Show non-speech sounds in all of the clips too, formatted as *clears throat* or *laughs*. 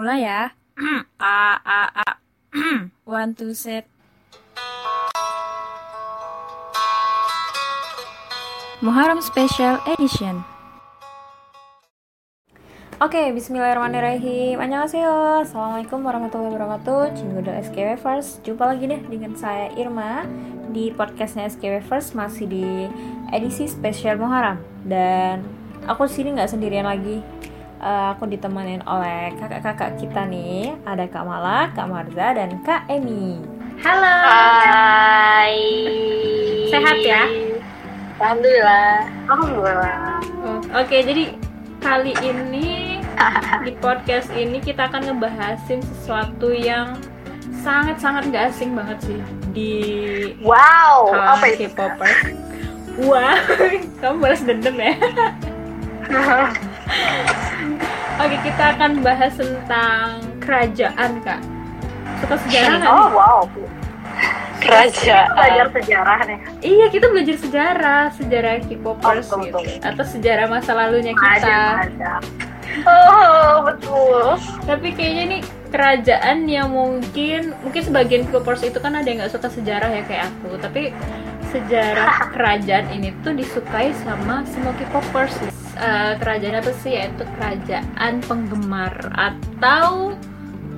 Mulai ya. *clears throat* a a a. *clears throat* One two set. Muharram Special Edition. Oke, bismillahirrahmanirrahim Annyeonghaseyo Assalamualaikum warahmatullahi wabarakatuh Cinggudel SKW First Jumpa lagi deh dengan saya Irma Di podcastnya SKW First Masih di edisi spesial Muharram Dan aku sini nggak sendirian lagi uh, Aku ditemenin oleh kakak-kakak kita nih Ada Kak Mala, Kak Marza, dan Kak Emi Halo Hai. Sehat ya? Alhamdulillah. Alhamdulillah. Oh, Oke, jadi kali ini di podcast ini kita akan ngebahasin sesuatu yang sangat-sangat gak asing banget sih di Wow. Apa itu? K-popers. Wah, *laughs* kamu balas dendam ya? *laughs* Oke, kita akan bahas tentang kerajaan, Kak. Suka sejarah nggak Oh wow. Kerajaan. Belajar sejarah nih. Iya, kita belajar sejarah, sejarah K-popers Oh, gitu. Atau sejarah masa lalunya kita. Oh betul. Tapi kayaknya nih kerajaan yang mungkin mungkin sebagian K-popers itu kan ada yang nggak suka sejarah ya kayak aku. Tapi sejarah kerajaan ini tuh disukai sama semua K-popers. Eh, kerajaan apa sih? Yaitu kerajaan penggemar atau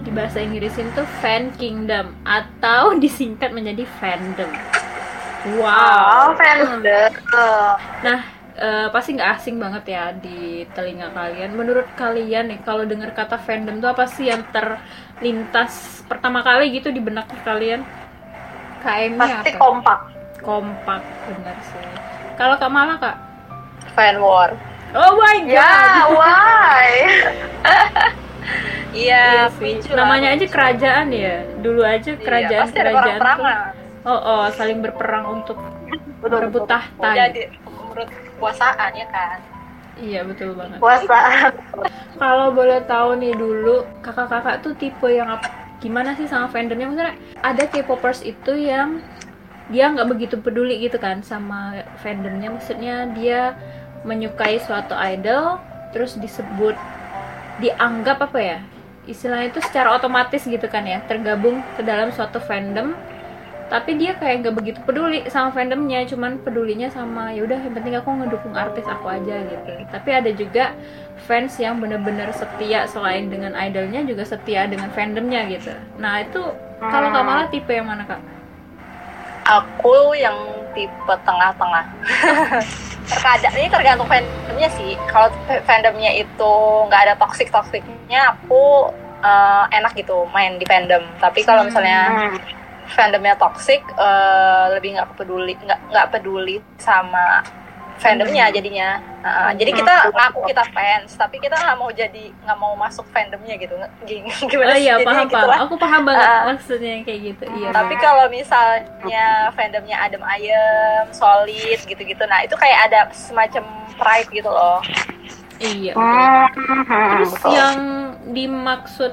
di bahasa Inggrisin tuh fan kingdom atau *laughs* disingkat menjadi fandom. Oh Wow. fandom. Nah, eh, pasti nggak asing banget ya di telinga kalian. Menurut kalian nih, kalau dengar kata fandom itu apa sih yang terlintas pertama kali gitu di benak kalian? KM Pasti apa? kompak. Kompak, bener sih. Kalau Kak Mala, Kak? fan war Oh my god! Ya, why? *laughs* iya lah, Namanya aja kerajaan ya. Dulu aja Iya, kerajaan ada kerajaan tuh. Oh, oh, saling berperang untuk *laughs* merebut betul. tahta. jadi menurut ya kan Iya, betul banget. Puasa. *laughs* Kalau boleh tahu nih dulu, kakak-kakak tuh tipe yang apa? Gimana sih sama fandomnya? Maksudnya ada K-popers itu yang dia nggak begitu peduli gitu kan sama fandomnya. Maksudnya dia menyukai suatu idol, terus disebut, dianggap apa ya? Istilahnya itu secara otomatis gitu kan ya, tergabung ke dalam suatu fandom. Tapi dia kayak nggak begitu peduli sama fandomnya, cuman pedulinya sama ya udah yang penting aku ngedukung artis aku aja gitu. Tapi ada juga fans yang bener-bener setia selain dengan idolnya juga setia dengan fandomnya gitu. Nah itu kalau Kak Mala tipe yang mana kak? Aku yang tipe tengah-tengah. *laughs* Terkadang ini tergantung fandomnya sih. Kalau fa- fandomnya itu nggak ada toxic toxicnya aku eh, enak gitu main di fandom. Tapi kalau misalnya Hmm. fandomnya toxic eh, lebih nggak peduli nggak nggak peduli sama fandomnya jadinya Uh, jadi kita Hmm. ngaku kita fans tapi kita nggak mau jadi nggak mau masuk fandomnya gitu *laughs* gimana Oh sih iya jadinya paham gitu paham. Aku paham banget Ah. maksudnya yang kayak gitu. Iya. tapi kalau misalnya fandomnya adem ayem solid gitu-gitu nah itu kayak ada semacam pride gitu loh iya. betul. Hmm, Terus betul. yang dimaksud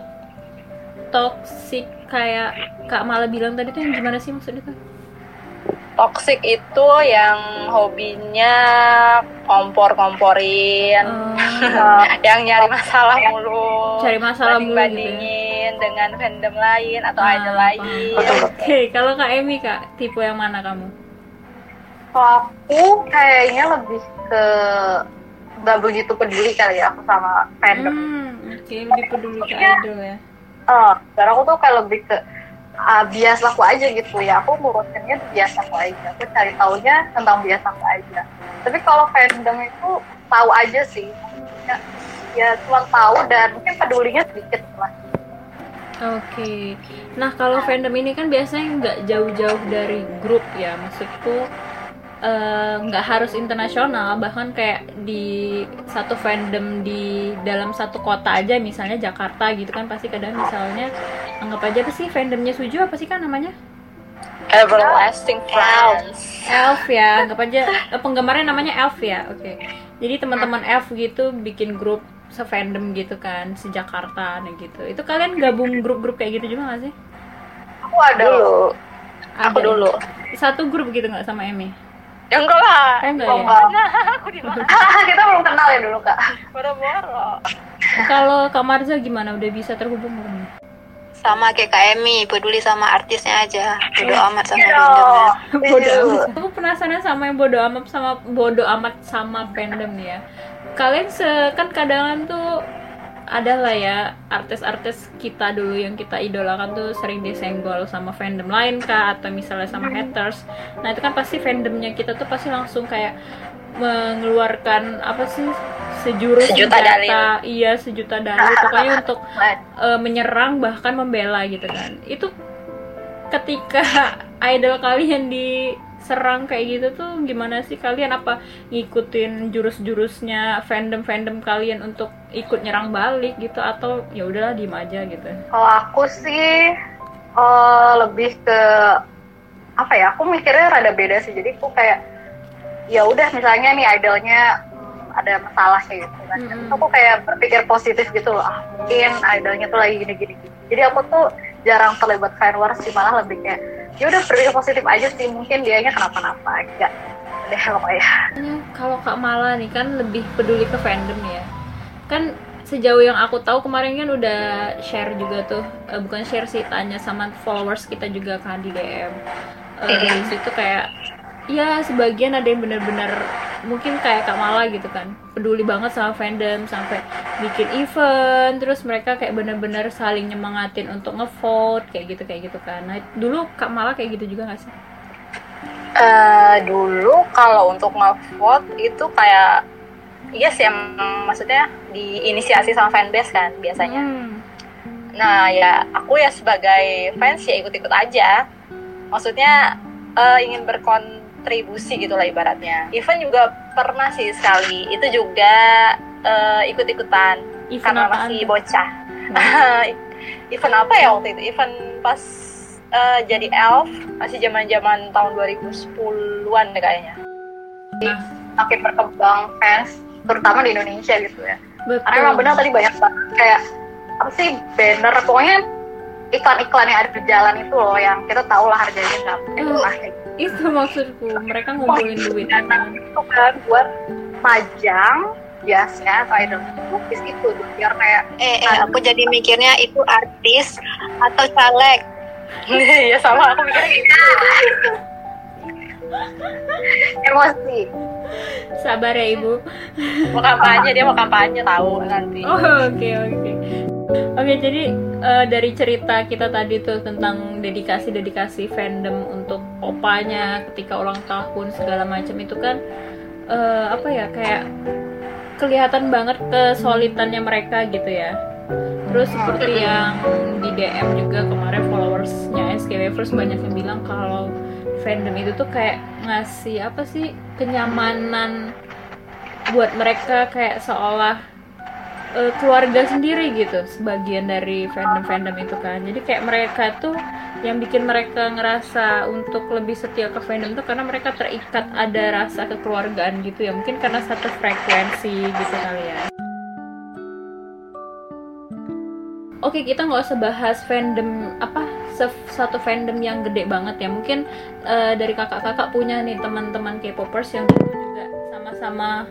toxic kayak Kak Mala bilang tadi tuh yang gimana sih maksudnya tuh? Toxic itu yang hobinya kompor-komporin Oh, *laughs* yang nyari masalah mulu cari masalah mulu gitu. ya. dengan fandom lain atau Ah, idol lain betul. Oke, kalau Kak Emi Kak, tipe yang mana kamu? Kalau aku kayaknya lebih ke nggak begitu peduli kali ya aku sama fandom. Hmm, oke lebih peduli ke idol ya. Eh, karena aku tuh kayak lebih ke ah, bias aku aja gitu ya. Aku ngurusinnya bias aku aja. Aku cari taunya tentang bias aku aja. Tapi kalau fandom itu tahu aja sih. Ya, ya cuma tahu dan mungkin pedulinya sedikit lah. Oke. Nah, kalau fandom ini kan biasanya nggak jauh-jauh dari grup ya. Maksudku eh, nggak harus internasional, bahkan kayak di satu fandom di dalam satu kota aja, misalnya Jakarta gitu kan pasti kadang misalnya anggap aja apa sih fandomnya Suju apa sih kan namanya? everlasting friends Elf ya, anggap aja eh, penggemarnya namanya Elf ya. Oke. Jadi teman-teman Elf gitu bikin grup se-fandom gitu kan, se Jakarta nah gitu. Itu kalian gabung grup-grup kayak gitu juga gak sih? Aku ada dulu aku Ada. dulu Satu grup gitu nggak sama Emi? Ya enggak lah. *laughs* Eh, enggak ya? Nah, aku di mana? *laughs* kita belum kenal ya dulu kak Boro-boro. Kalau Kak Marza gimana? Udah bisa terhubung belum? Sama kayak Kak Emi, peduli sama artisnya aja. Bodo amat sama Iya. fandomnya. bodo Iya. amat. Aku penasaran sama yang bodo amat sama bodo amat sama fandom nih ya. Kalian se kan kadang tuh ada lah ya artis-artis kita dulu yang kita idolakan tuh sering disenggol sama fandom lain kah atau misalnya sama haters. Nah itu kan pasti fandomnya kita tuh pasti langsung kayak mengeluarkan apa sih sejurus Sejuta senjata. dalil. iya sejuta dalil pokoknya untuk *laughs* eh, menyerang bahkan membela gitu kan itu ketika *laughs* idol kalian diserang kayak gitu tuh gimana sih kalian? Apa ngikutin jurus-jurusnya fandom-fandom kalian untuk ikut nyerang balik gitu? Atau ya udahlah diem aja gitu? Kalau aku sih eh, lebih ke apa ya aku mikirnya rada beda sih. Jadi aku kayak ya udah misalnya nih idolnya hmm, ada masalah kayak gitu kan. Mm-mm. Terus aku kayak berpikir positif gitu loh. Ah mungkin idolnya tuh lagi gini gini gini. jadi aku tuh jarang terlibat fan wars sih malah lebih kayak ya udah berpikir positif aja sih mungkin dianya kenapa-napa enggak deh pokoknya Makanya kalau Kak Mala nih kan lebih peduli ke fandom ya. Kan sejauh yang aku tahu kemarin kan udah share juga tuh, eh, bukan share sih tanya sama followers kita juga kan di DM. Eh, dari situ kayak ya sebagian ada yang bener-bener mungkin kayak Kak Mala gitu kan peduli banget sama fandom sampai bikin event terus mereka kayak bener-bener saling nyemangatin untuk ngevote kayak gitu kayak gitu kan nah dulu Kak Mala kayak gitu juga gak sih? Eh, dulu kalau untuk nge-vote itu kayak iya sih emang maksudnya diinisiasi sama fanbase kan biasanya. Hmm. Nah ya aku ya sebagai fans ya ikut-ikut aja. Maksudnya eh, ingin berkontribusi gitu lah ibaratnya. Event juga pernah sih sekali. Itu juga eh, ikut-ikutan Event karena apaan masih bocah. *laughs* Event apa ya waktu itu? Event pas eh, jadi elf masih zaman-zaman tahun 2010-an deh kayaknya. makin berkembang fans terutama di Indonesia gitu ya Betul. karena emang benar tadi banyak banget kayak apa sih banner pokoknya iklan-iklan yang ada di jalan itu loh yang kita tahu lah harganya nggak Eh, murah kayak. Itu maksudku mereka ngumpulin duit. dana itu kan buat majang biasanya atau idol lukis itu biar kayak Eh, eh, aku jadi mikirnya itu artis atau caleg. *laughs* Iya sama. Aku *laughs* mikirnya gitu. emosi. Sabar ya ibu. Mau kampanye dia mau kampanye tahu nanti. oh oke oke oke jadi eh, dari cerita kita tadi tuh tentang dedikasi dedikasi fandom untuk opanya ketika ulang tahun segala macam itu kan eh, apa ya kayak kelihatan banget kesolidannya mereka gitu ya. Terus seperti yang di DM juga kemarin followersnya SKW First banyak yang bilang kalau fandom itu tuh kayak ngasih apa sih kenyamanan buat mereka kayak seolah eh, keluarga sendiri gitu sebagian dari fandom-fandom itu kan. Jadi kayak mereka tuh yang bikin mereka ngerasa untuk lebih setia ke fandom tuh karena mereka terikat ada rasa kekeluargaan gitu ya. Mungkin karena satu frekuensi gitu kali ya. Oke kita nggak usah bahas fandom apa satu fandom yang gede banget ya. Mungkin eh, dari kakak-kakak punya nih teman-teman K-popers yang dulu juga sama-sama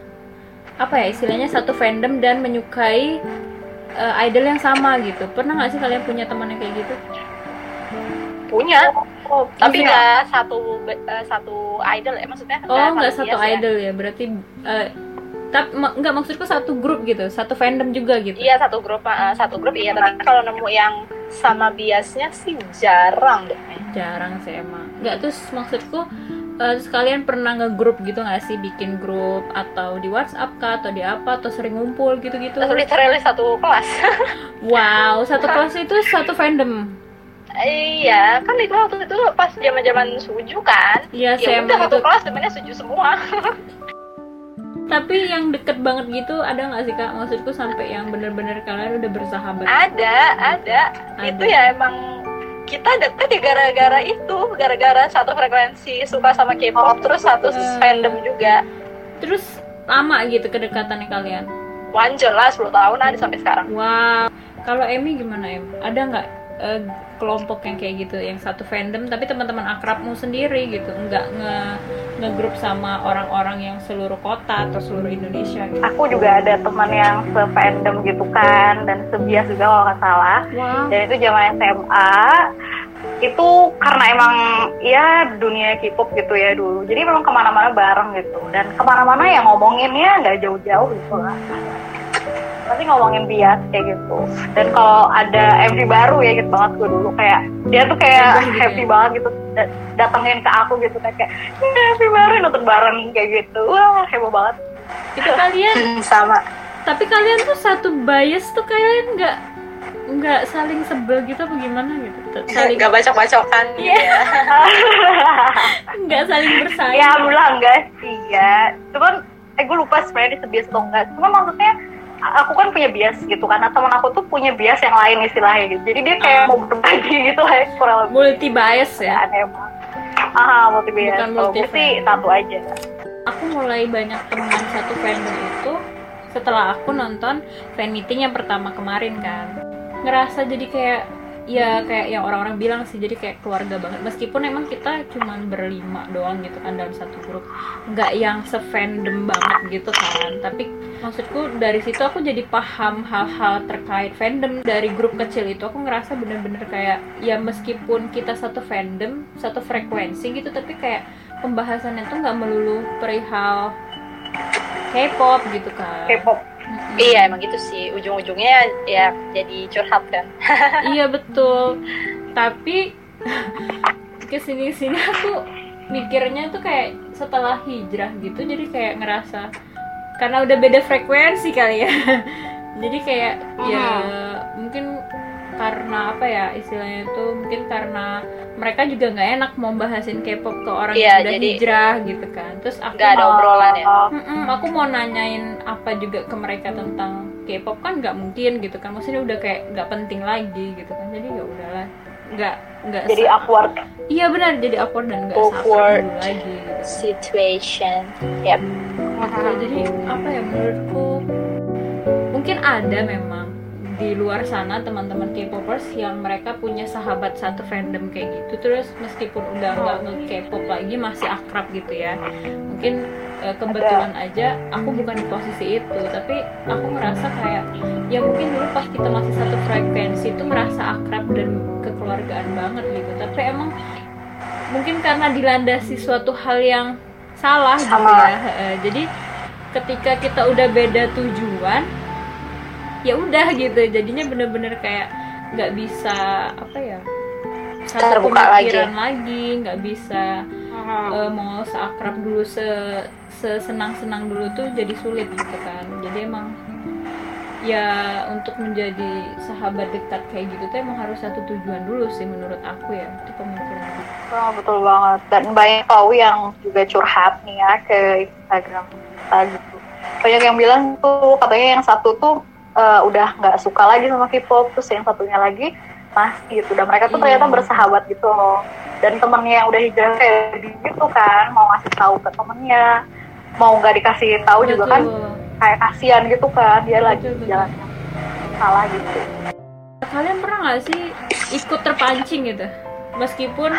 apa ya istilahnya satu fandom dan menyukai eh, idol yang sama gitu pernah nggak sih kalian punya teman yang kayak gitu? Punya, oh, tapi nggak satu eh, satu idol ya maksudnya. Oh nggak satu ya. idol ya berarti eh, tapi nggak maksudku satu grup gitu satu fandom juga gitu. Iya satu grup, eh, satu grup iya. Tapi kalau nemu yang sama biasnya sih jarang deh. jarang sih emang nggak terus maksudku eh, terus kalian pernah ngegrup gitu nggak sih bikin grup atau di WhatsApp kah atau di apa atau sering ngumpul gitu-gitu Terus literally satu kelas. wow satu kelas itu satu fandom iya, kan itu waktu itu pas zaman-zaman suju kan. Iya Ya saya udah satu kelas temennya suju semua. tapi yang deket banget gitu ada nggak sih kak maksudku sampai yang bener-bener kalian udah bersahabat ada, ada. Ada. Itu ya emang kita deket ya gara-gara itu, gara-gara satu frekuensi suka sama K-pop, terus satu fandom juga. terus lama gitu kedekatannya kalian Wanjur lah 10 tahun ada sampai sekarang. wow kalau Emmy gimana em ada nggak eh, kelompok yang kayak gitu yang satu fandom tapi teman-teman akrabmu sendiri gitu. Nggak nge ngegrup sama orang-orang yang seluruh kota atau seluruh Indonesia gitu. aku juga ada teman yang se-fandom gitu kan dan sebias juga kalau nggak salah. Wow. Dan itu zaman SMA itu karena emang ya dunia K-pop gitu ya dulu. Jadi memang ke mana-mana bareng gitu. Dan ke mana-mana ya ngomonginnya nggak jauh-jauh gitu lah pasti ngomongin bias kayak gitu. Dan kalau ada MV baru ya gitu banget gue dulu. Kayak dia tuh kayak gitu happy ya? banget gitu. Da- datengin ke aku gitu kayak kayak "Ya, MV baru nonton bareng kayak gitu. Wah heboh banget. Itu kalian *laughs* sama. Tapi kalian tuh satu bias tuh kalian nggak nggak saling sebel gitu apa gimana gitu? Saling nggak bacok-bacokan Iya. ya. *laughs* Nggak saling bersaing. Ya alhamdulillah enggak sih ya. Cuman eh gue lupa sebenarnya dia sebias atau enggak. Cuma maksudnya aku kan punya bias gitu karena teman aku tuh punya bias yang lain istilahnya gitu. Jadi dia kayak Ah. mau berbagi gitu lah kurang lebih. Multi bias ya? Aneh banget ah multi bias. Bukan multi sih fandom. satu aja. Aku mulai banyak teman satu fandom itu setelah aku nonton fan meeting yang pertama kemarin kan. Ngerasa jadi kayak ya kayak yang orang-orang bilang sih jadi kayak keluarga banget. Meskipun emang kita cuman berlima doang gitu kan dalam satu grup. Nggak yang se-fandom banget gitu kan. Tapi maksudku dari situ aku jadi paham hal-hal terkait fandom. Dari grup kecil itu aku ngerasa bener-bener kayak ya meskipun kita satu fandom satu frekuensi gitu tapi kayak pembahasannya tuh nggak melulu perihal K-pop gitu kan. K-pop Mm-mm. iya emang gitu sih. Ujung-ujungnya ya jadi curhat kan. *laughs* Iya betul. Tapi ke sini sini aku mikirnya tuh kayak setelah hijrah gitu jadi kayak ngerasa karena udah beda frekuensi kali ya. *laughs* Jadi kayak ya mungkin karena apa ya istilahnya itu mungkin karena mereka juga nggak enak mau bahasin K-pop ke orang Iya, yang udah jadi hijrah gitu kan. Terus aku ada obrolan ya? Oh, Mm-mm, aku mau nanyain apa juga ke mereka tentang K-pop kan nggak mungkin gitu kan. Maksudnya udah kayak nggak penting lagi gitu kan. Jadi ya udahlah nggak nggak jadi se- awkward. Iya benar jadi awkward dan nggak Awkward. lagi gitu situation. Yep. Ya, jadi apa ya menurutku mungkin ada memang di luar sana teman-teman K-popers yang mereka punya sahabat satu fandom kayak gitu. Terus meskipun udah nggak nge-K-pop lagi masih akrab gitu ya. Mungkin eh, kebetulan aja aku bukan di posisi itu tapi aku ngerasa kayak ya mungkin dulu pas kita masih satu frekuensi itu merasa akrab dan kekeluargaan banget gitu. Tapi emang mungkin karena dilandasi suatu hal yang salah gitu ya Heeh, jadi ketika kita udah beda tujuan ya udah gitu. Jadinya bener-bener kayak nggak bisa apa ya satu Terbuka lagi. pemikiran lagi nggak bisa eh, mau seakrab dulu se senang senang dulu tuh jadi sulit gitu kan. Jadi emang ya untuk menjadi sahabat dekat kayak gitu tuh emang harus satu tujuan dulu sih menurut aku ya itu pemikiran aku. Oh, betul banget. Dan banyak tahu yang juga curhat nih ya ke Instagram kita gitu. Banyak yang bilang tuh katanya yang satu tuh eh, udah nggak suka lagi sama K-pop terus yang satunya lagi masih gitu. Dan mereka tuh Iya. ternyata bersahabat gitu loh. Dan temennya yang udah hijrah kayak gitu kan mau ngasih tahu ke temennya mau nggak dikasih tahu juga kan kayak kasihan gitu kan dia lagi Betul, jalan salah gitu. Kalian pernah nggak sih ikut terpancing gitu? Meskipun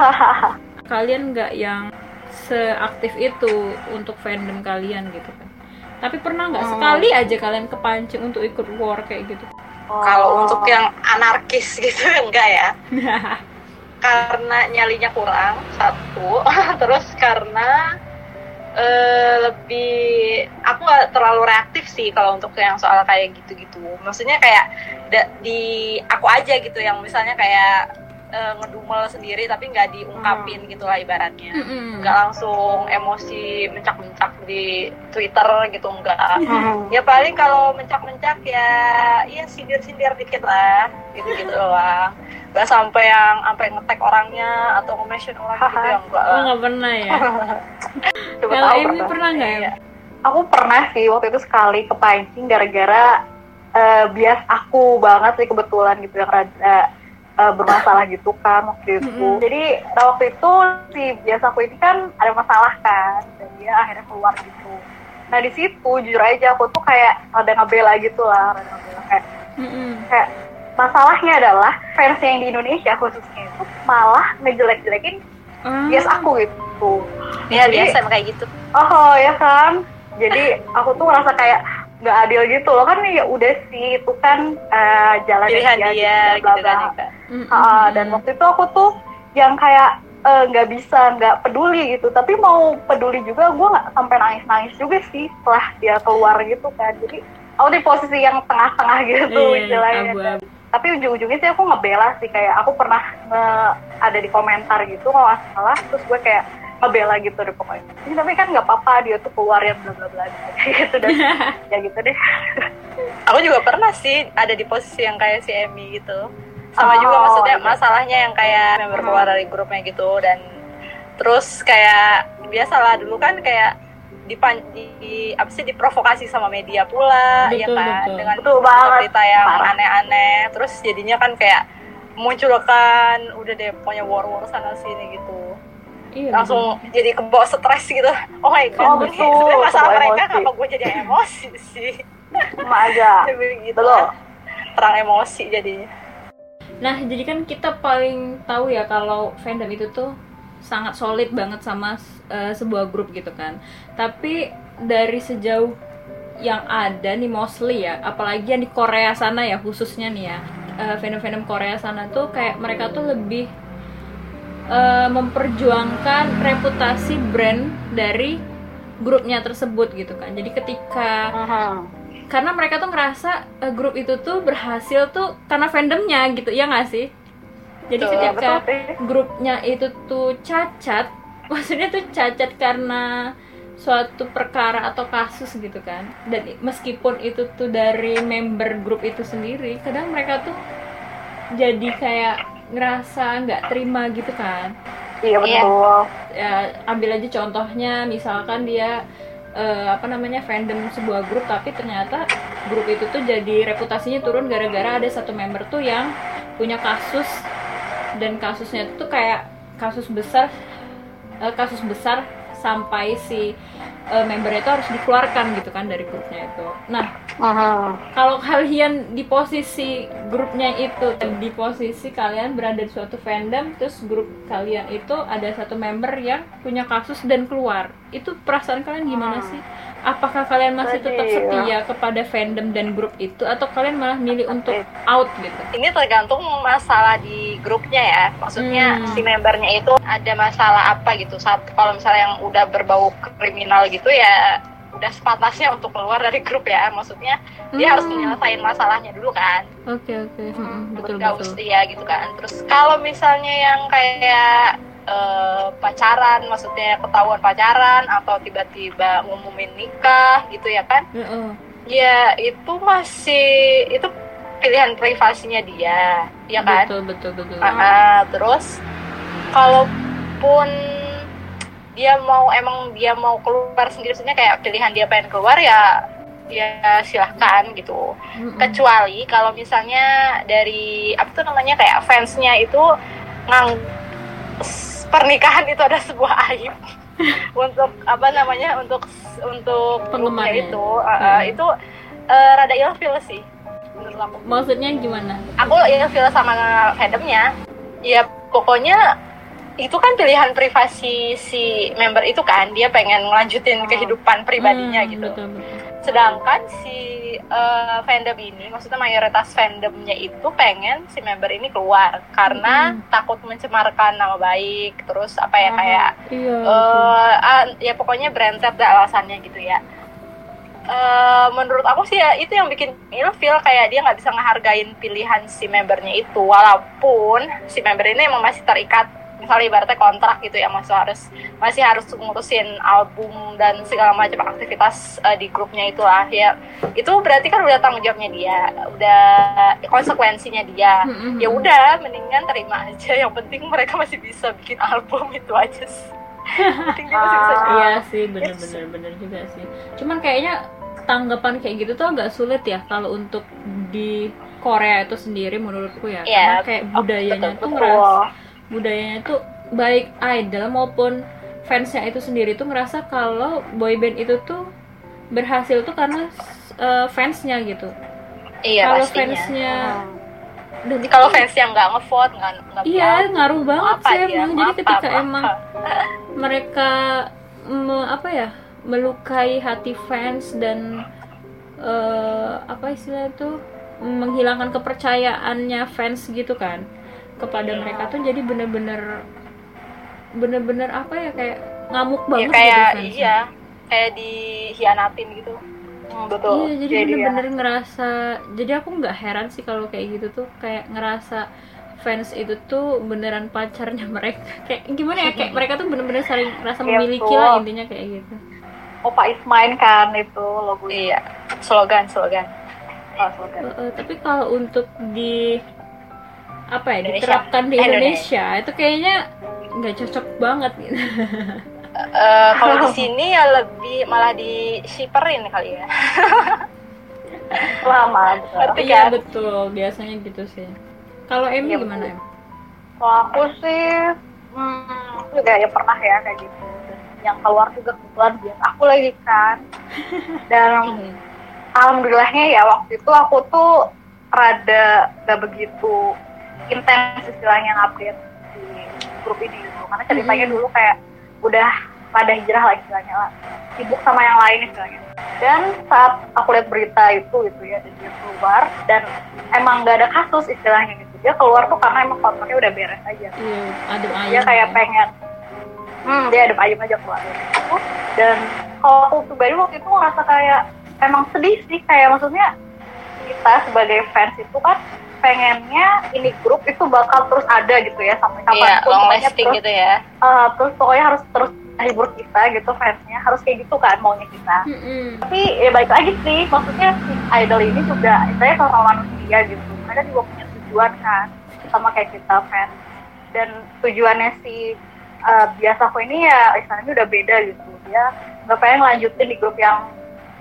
kalian nggak yang seaktif itu untuk fandom kalian gitu kan tapi pernah nggak Hmm. sekali aja kalian kepancing untuk ikut war kayak gitu? Kalau untuk yang anarkis *laughs* gitu enggak ya. *laughs* Karena nyalinya kurang satu. *laughs* Terus karena eh, lebih aku nggak terlalu reaktif sih kalau untuk yang soal kayak gitu-gitu. Maksudnya kayak da- di aku aja gitu yang misalnya kayak eh, ngedumel sendiri tapi nggak diungkapin gitu lah ibaratnya Mm-mm. nggak langsung emosi mencak-mencak di Twitter gitu enggak Hmm. ya paling kalau mencak-mencak ya iya sindir-sindir dikit lah gitu-gitu *laughs* doang gak sampai yang sampai ngetek orangnya atau nge-mention orang gitu yang enggak oh nggak pernah ya *laughs* Coba tahu ini pernah. pernah nggak ya Iya. aku pernah sih waktu itu sekali kepancing gara-gara eh, bias aku banget sih kebetulan gitu yang rada eh, bermasalah gitu kan waktu itu. Mm-mm. Jadi nah, waktu itu si bias aku ini kan ada masalah kan dan dia akhirnya keluar gitu. Nah di situ jujur aja aku tuh kayak ada ngebela gitu lah, rada ngebela kayak Mm-mm. kayak masalahnya adalah fans yang di Indonesia khususnya itu malah ngejelek-jelekin Ah. yes aku gitu ya Jadi- biasa kayak gitu oh ya kan jadi aku tuh ngerasa kayak nggak adil gitu loh. Kan ya udah sih itu kan eh, jalan pilihan dia gitu, bla, gitu bla, kan ya. Mm, mm, Ah, mm, dan waktu itu aku tuh yang kayak eh, nggak bisa nggak peduli gitu. Tapi mau peduli juga gue nggak sampai nangis nangis juga sih setelah dia keluar gitu kan. Jadi aku di posisi yang tengah-tengah gitu Iya, istilahnya. abu-abu. tapi ujung-ujungnya sih aku ngebela sih kayak aku pernah nge- ada di komentar gitu kalau nggak salah. Terus gue kayak ngebela gitu di pokoknya. "Ini tapi kan nggak apa-apa dia tuh keluar ya bla bla bla. Gitu dan *laughs* ya gitu deh. Aku juga pernah sih ada di posisi yang kayak si Emmy gitu. Sama Oh, juga maksudnya iya. masalahnya yang kayak member keluar dari grupnya gitu. Dan terus kayak biasalah dulu kan kayak dipan di apa sih diprovokasi sama media pula ya Betul, kan? betul. dengan Betul banget. berita yang aneh-aneh. Terus jadinya kan kayak munculkan udah deh pokoknya war-war sana sini gitu Iya, langsung jadi kebawa stres gitu oh my god Oh, betul. sebenarnya masalah Kebawa mereka emosi. kenapa gue jadi emosi sih cuma aja *laughs* Jadi gitu Betul. lah. perang emosi jadinya Nah, jadi kan kita paling tahu ya kalau fandom itu tuh sangat solid banget sama eh, sebuah grup gitu kan. Tapi dari sejauh yang ada nih mostly ya, apalagi yang di Korea sana ya khususnya nih ya, eh, fandom-fandom Korea sana tuh kayak mereka tuh lebih eh, memperjuangkan reputasi brand dari grupnya tersebut gitu kan. Jadi ketika karena mereka tuh ngerasa eh, grup itu tuh berhasil tuh karena fandomnya gitu ya nggak sih? Jadi Betul, ketika betul grupnya itu tuh cacat *laughs* maksudnya tuh cacat karena suatu perkara atau kasus gitu kan. Dan meskipun itu tuh dari member grup itu sendiri kadang mereka tuh jadi kayak ngerasa nggak terima gitu kan? Iya betul. Ya, ambil aja contohnya misalkan dia eh, apa namanya fandom sebuah grup tapi ternyata grup itu tuh jadi reputasinya turun gara-gara ada satu member tuh yang punya kasus dan kasusnya tuh kayak kasus besar eh, kasus besar sampai si eh, membernya itu harus dikeluarkan gitu kan dari grupnya itu. Nah, kalau kalian di posisi grupnya itu dan di posisi kalian berada di suatu fandom terus grup kalian itu ada satu member yang punya kasus dan keluar itu perasaan kalian gimana sih? Apakah kalian masih tetap Sedih, setia kepada fandom dan grup itu atau kalian malah milih untuk out gitu? Ini tergantung masalah di grupnya ya. Maksudnya Hmm. si membernya itu ada masalah apa gitu. Saat kalau misalnya yang udah berbau kriminal gitu ya udah sepatasnya untuk keluar dari grup ya. Maksudnya dia harus Hmm. menyelesaikan masalahnya dulu kan. Oke oke. Mm-mm, betul nggak betul. setia gitu kan. Terus kalau misalnya yang kayak eh, pacaran maksudnya ketahuan pacaran atau tiba-tiba ngumumin nikah gitu ya kan. Heeh. ya itu masih itu pilihan privasinya dia ya kan betul betul betul ah, terus kalaupun dia mau emang dia mau keluar sendiri maksudnya kayak pilihan dia pengen keluar ya ya silahkan gitu Mm-mm. kecuali kalau misalnya dari apa tuh namanya kayak fansnya itu ngang pernikahan itu ada sebuah aib *laughs* untuk apa namanya untuk untuk Penggemarnya. itu uh, uh, Hmm. itu uh, rada ilfil sih menurut aku maksudnya gimana? Aku ilfil sama fandomnya. Ya pokoknya itu kan pilihan privasi si member itu kan. Dia pengen ngelanjutin kehidupan pribadinya Hmm, gitu. betul betul. Sedangkan si uh, fandom ini maksudnya mayoritas fandomnya itu pengen si member ini keluar. Karena Hmm. takut mencemarkan nama baik terus apa ya Hmm. kayak iya eh ah, ya pokoknya branded dah alasannya gitu ya Eh, menurut aku sih ya itu yang bikin ilfil kayak dia nggak bisa ngehargain pilihan si membernya itu walaupun si member ini emang masih terikat misalnya ibaratnya kontrak gitu ya masih harus masih harus ngurusin album dan segala macam aktivitas eh, di grupnya itulah ya itu berarti kan udah tanggung jawabnya dia udah konsekuensinya dia Mm-mm. ya udah mendingan terima aja yang penting mereka masih bisa bikin *laughs* album itu aja sih Yang penting dia masih bisa jual. Iya sih, bener-bener bener juga sih. Cuman kayaknya tanggapan kayak gitu tuh agak sulit ya kalau untuk di Korea itu sendiri menurutku ya. Karena Iya, kayak betul, budayanya tuh betul. ngerasa budayanya tuh baik idol maupun fansnya itu sendiri tuh ngerasa kalau boyband itu tuh berhasil tuh karena uh, fansnya gitu. iya kalau pastinya fansnya dan itu kalau fans yang nggak ngevote nggak iya ngaruh banget apa sih dia, emang mau jadi apa, ketika mau emang apa. *laughs* mereka me- apa ya melukai hati fans dan eh, apa istilah itu menghilangkan kepercayaannya fans gitu kan kepada mereka tuh jadi bener-bener bener-bener apa ya kayak ngamuk ya banget kayak gitu iya kayak dihianatin gitu Hmm, betul Iya, jadi Jadi ya. bener-bener ngerasa. Jadi aku nggak heran sih kalau kayak gitu tuh, kayak ngerasa fans itu tuh beneran pacarnya *laughs* mereka. Kayak gimana ya? Kayak mereka tuh bener-bener saling rasa Iya, memiliki lah intinya kayak gitu. Opa is mine kan itu logonya iya slogan slogan Oh, slogan. Eh, tapi kalau untuk di apa ya Indonesia. diterapkan di Eh, Indonesia itu kayaknya nggak cocok banget gitu. Eh, kalau di sini ya lebih malah di shiperin kali ya *laughs* lama betul. Iya kan? betul, biasanya gitu sih. Kalau Emmy Iya, gimana. Em? Kalau aku sih, hmm, juga ya pernah ya kayak gitu. Yang keluar juga kebetulan biasa aku lagi kan. Dan *laughs* alhamdulillahnya ya waktu itu aku tuh rada gak begitu intens istilahnya ngupdate di grup ini gitu. Karena ceritanya Mhm. dulu kayak udah pada hijrah lah istilahnya lah. Sibuk sama yang lain istilahnya. Dan saat aku lihat berita itu gitu ya, dan dia keluar dan emang gak ada kasus istilahnya gitu. Dia keluar tuh karena emang kontraknya udah beres aja Iya, adem ayem. dia kayak ya. pengen hmm. Dia ada ayam aja keluar. Dan kalau aku pribadi waktu itu ngerasa kayak emang sedih sih kayak maksudnya kita sebagai fans itu kan pengennya ini grup itu bakal terus ada gitu ya sampai iya long pokoknya lasting terus, gitu ya. eh, terus pokoknya harus terus hibur kita gitu fansnya harus kayak gitu kan maunya kita. Mm-mm. tapi ya balik lagi sih maksudnya si idol ini juga saya sama manusia gitu. Mereka juga punya tujuan kan sama kayak kita fans. Dan tujuannya si uh, biasa aku ini ya istilahnya udah beda gitu. Dia nggak pengen lanjutin di grup yang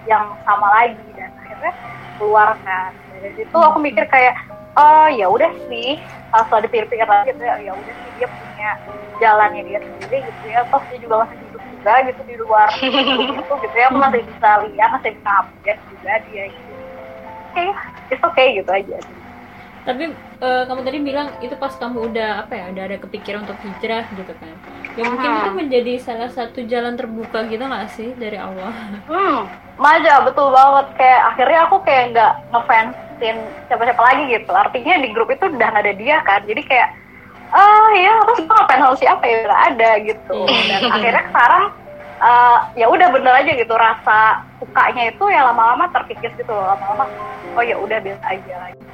yang sama lagi dan akhirnya keluar kan. Dari situ aku mikir kayak oh ya udah sih kalau setelah dipikir-pikir lagi gitu ya ya udah sih dia punya jalannya dia sendiri gitu ya. Toh dia juga masih hidup juga gitu di luar *laughs* itu gitu ya aku masih bisa lihat masih bisa update juga dia gitu. Oke it's okay gitu aja Tapi eh, kamu tadi bilang itu pas kamu udah apa ya, udah ada kepikiran untuk hijrah gitu kan. Ya mungkin Hmm. itu menjadi salah satu jalan terbuka gitu nggak sih dari Allah? Hmm, maja betul banget. Kayak akhirnya aku kayak nggak ngefansin siapa-siapa lagi gitu. Artinya di grup itu udah nggak ada dia kan. Jadi kayak, ah ya terus gue ngapain sama siapa ya nggak ada gitu. Iya. Dan akhirnya sekarang eh, ya udah bener aja gitu rasa sukanya itu ya lama-lama terkikis gitu loh lama-lama. Oh ya udah biasa aja lagi.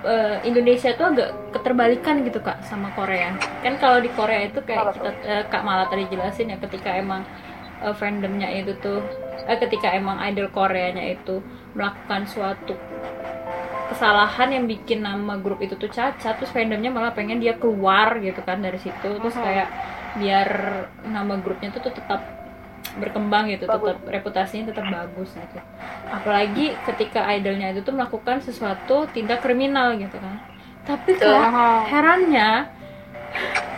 Eh, Indonesia tuh agak keterbalikan gitu kak sama Korea. Kan kalau di Korea itu kayak kita eh, kak malah tadi jelasin ya ketika emang eh, fandomnya itu tuh, eh, ketika emang idol Koreanya itu melakukan suatu kesalahan yang bikin nama grup itu tuh cacat, terus fandomnya malah pengen dia keluar gitu kan dari situ, terus kayak biar nama grupnya tuh, tuh tetap berkembang gitu, Bagus. tetap reputasinya tetap bagus gitu. Apalagi ketika idolnya itu tuh melakukan sesuatu tindak kriminal gitu kan. Tapi kok herannya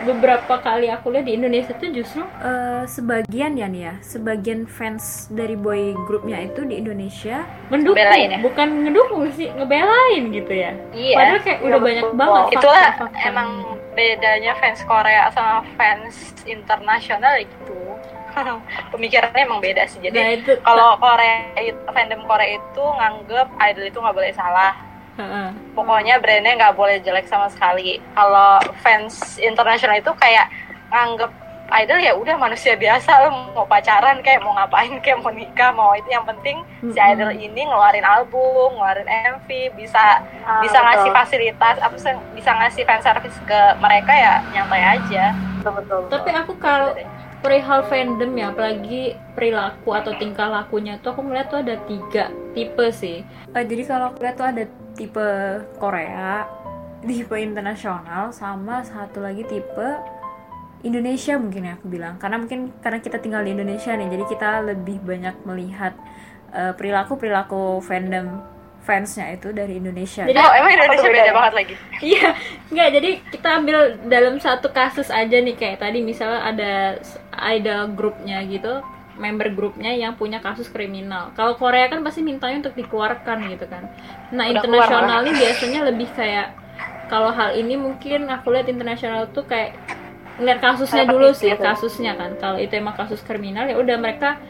beberapa kali aku lihat di Indonesia tuh justru eh, sebagian ya nih ya, sebagian fans dari boy grupnya itu di Indonesia mendukung, Ngebelain ya? bukan ngedukung sih, ngebelain gitu ya. iya Padahal kayak Iya, udah betul. banyak banget itulah fakta-fakta. emang bedanya fans Korea sama fans internasional gitu pemikirannya emang beda sih jadi Nah, itu kalau Korea itu fandom Korea itu nganggep idol itu nggak boleh salah Heeh. pokoknya brandnya nggak boleh jelek sama sekali kalau fans internasional itu kayak nganggep idol ya udah manusia biasa lo mau pacaran kayak mau ngapain kayak mau nikah mau itu yang penting si Mm-mm. idol ini ngeluarin album ngeluarin MV bisa Ah, bisa ngasih betul. fasilitas apa sih bisa ngasih fan service ke mereka ya nyantai aja betul betul. betul. Tapi aku kalau perihal fandom ya, apalagi perilaku atau tingkah lakunya tuh aku ngeliat tuh ada tiga tipe sih. Eh, jadi kalau aku lihat tuh ada tipe Korea, tipe internasional, sama satu lagi tipe Indonesia mungkin ya aku bilang. Karena mungkin karena kita tinggal di Indonesia nih, jadi kita lebih banyak melihat eh, perilaku-perilaku fandom fansnya itu dari Indonesia. oh emang Indonesia beda banget lagi *laughs* Iya, nggak jadi kita ambil dalam satu kasus aja nih kayak tadi misalnya ada ada grupnya gitu, member grupnya yang punya kasus kriminal. Kalau Korea kan pasti mintanya untuk dikeluarkan gitu kan. Nah Udah internasional ini biasanya lebih kayak kalau hal ini mungkin aku lihat internasional tuh kayak ngeliat kasusnya dulu sih gitu. kasusnya kan kalau itu emang kasus kriminal ya udah mereka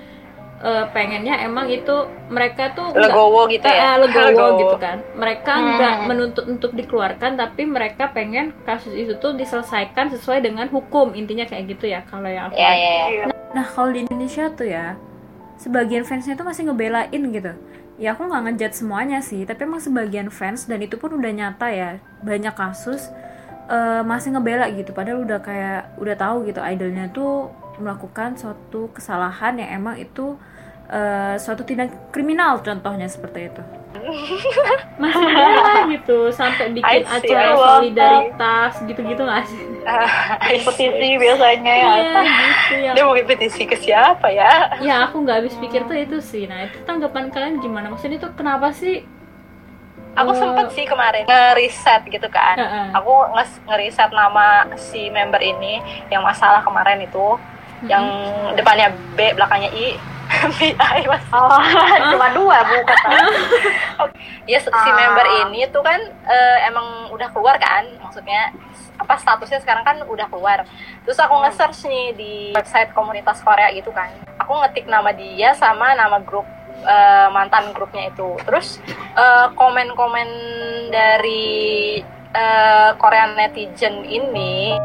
eh, pengennya emang itu mereka tuh nggak- legowo gitu ya eh, legowo gitu kan mereka Hmm. nggak menuntut untuk dikeluarkan tapi mereka pengen kasus itu tuh diselesaikan sesuai dengan hukum intinya kayak gitu ya kalau yang aku ya lihat. ya ya Iya. Nah kalau di Indonesia tuh ya sebagian fansnya tuh masih ngebelain gitu. Ya aku nggak ngejudge semuanya sih, tapi emang sebagian fans dan itu pun udah nyata ya banyak kasus eh, masih ngebela gitu. Padahal udah kayak udah tahu gitu idolnya tuh melakukan suatu kesalahan yang emang itu eh, suatu tindak kriminal contohnya seperti itu. *laughs* Masih ngebela gitu sampai bikin acara solidaritas gitu-gitu nggak sih? *laughs* petisi biasanya ya Iya gitu ya. dia mau petisi ke siapa ya ya aku nggak habis pikir tuh itu sih nah itu tanggapan kalian gimana maksudnya itu kenapa sih aku Eh, sempet sih kemarin nge-reset gitu kan Heeh. aku nge- nge-reset nama si member ini yang masalah kemarin itu yang depannya B belakangnya I BI mas. Oh *laughs* cuma dua bukan *laughs* ya si Ah. member ini tuh kan eh, emang udah keluar kan? Maksudnya apa statusnya sekarang kan udah keluar. Terus aku nge-search nih di website komunitas Korea gitu kan. Aku ngetik nama dia sama nama grup eh, mantan grupnya itu. Terus eh, komen-komen dari eh, Korean netizen ini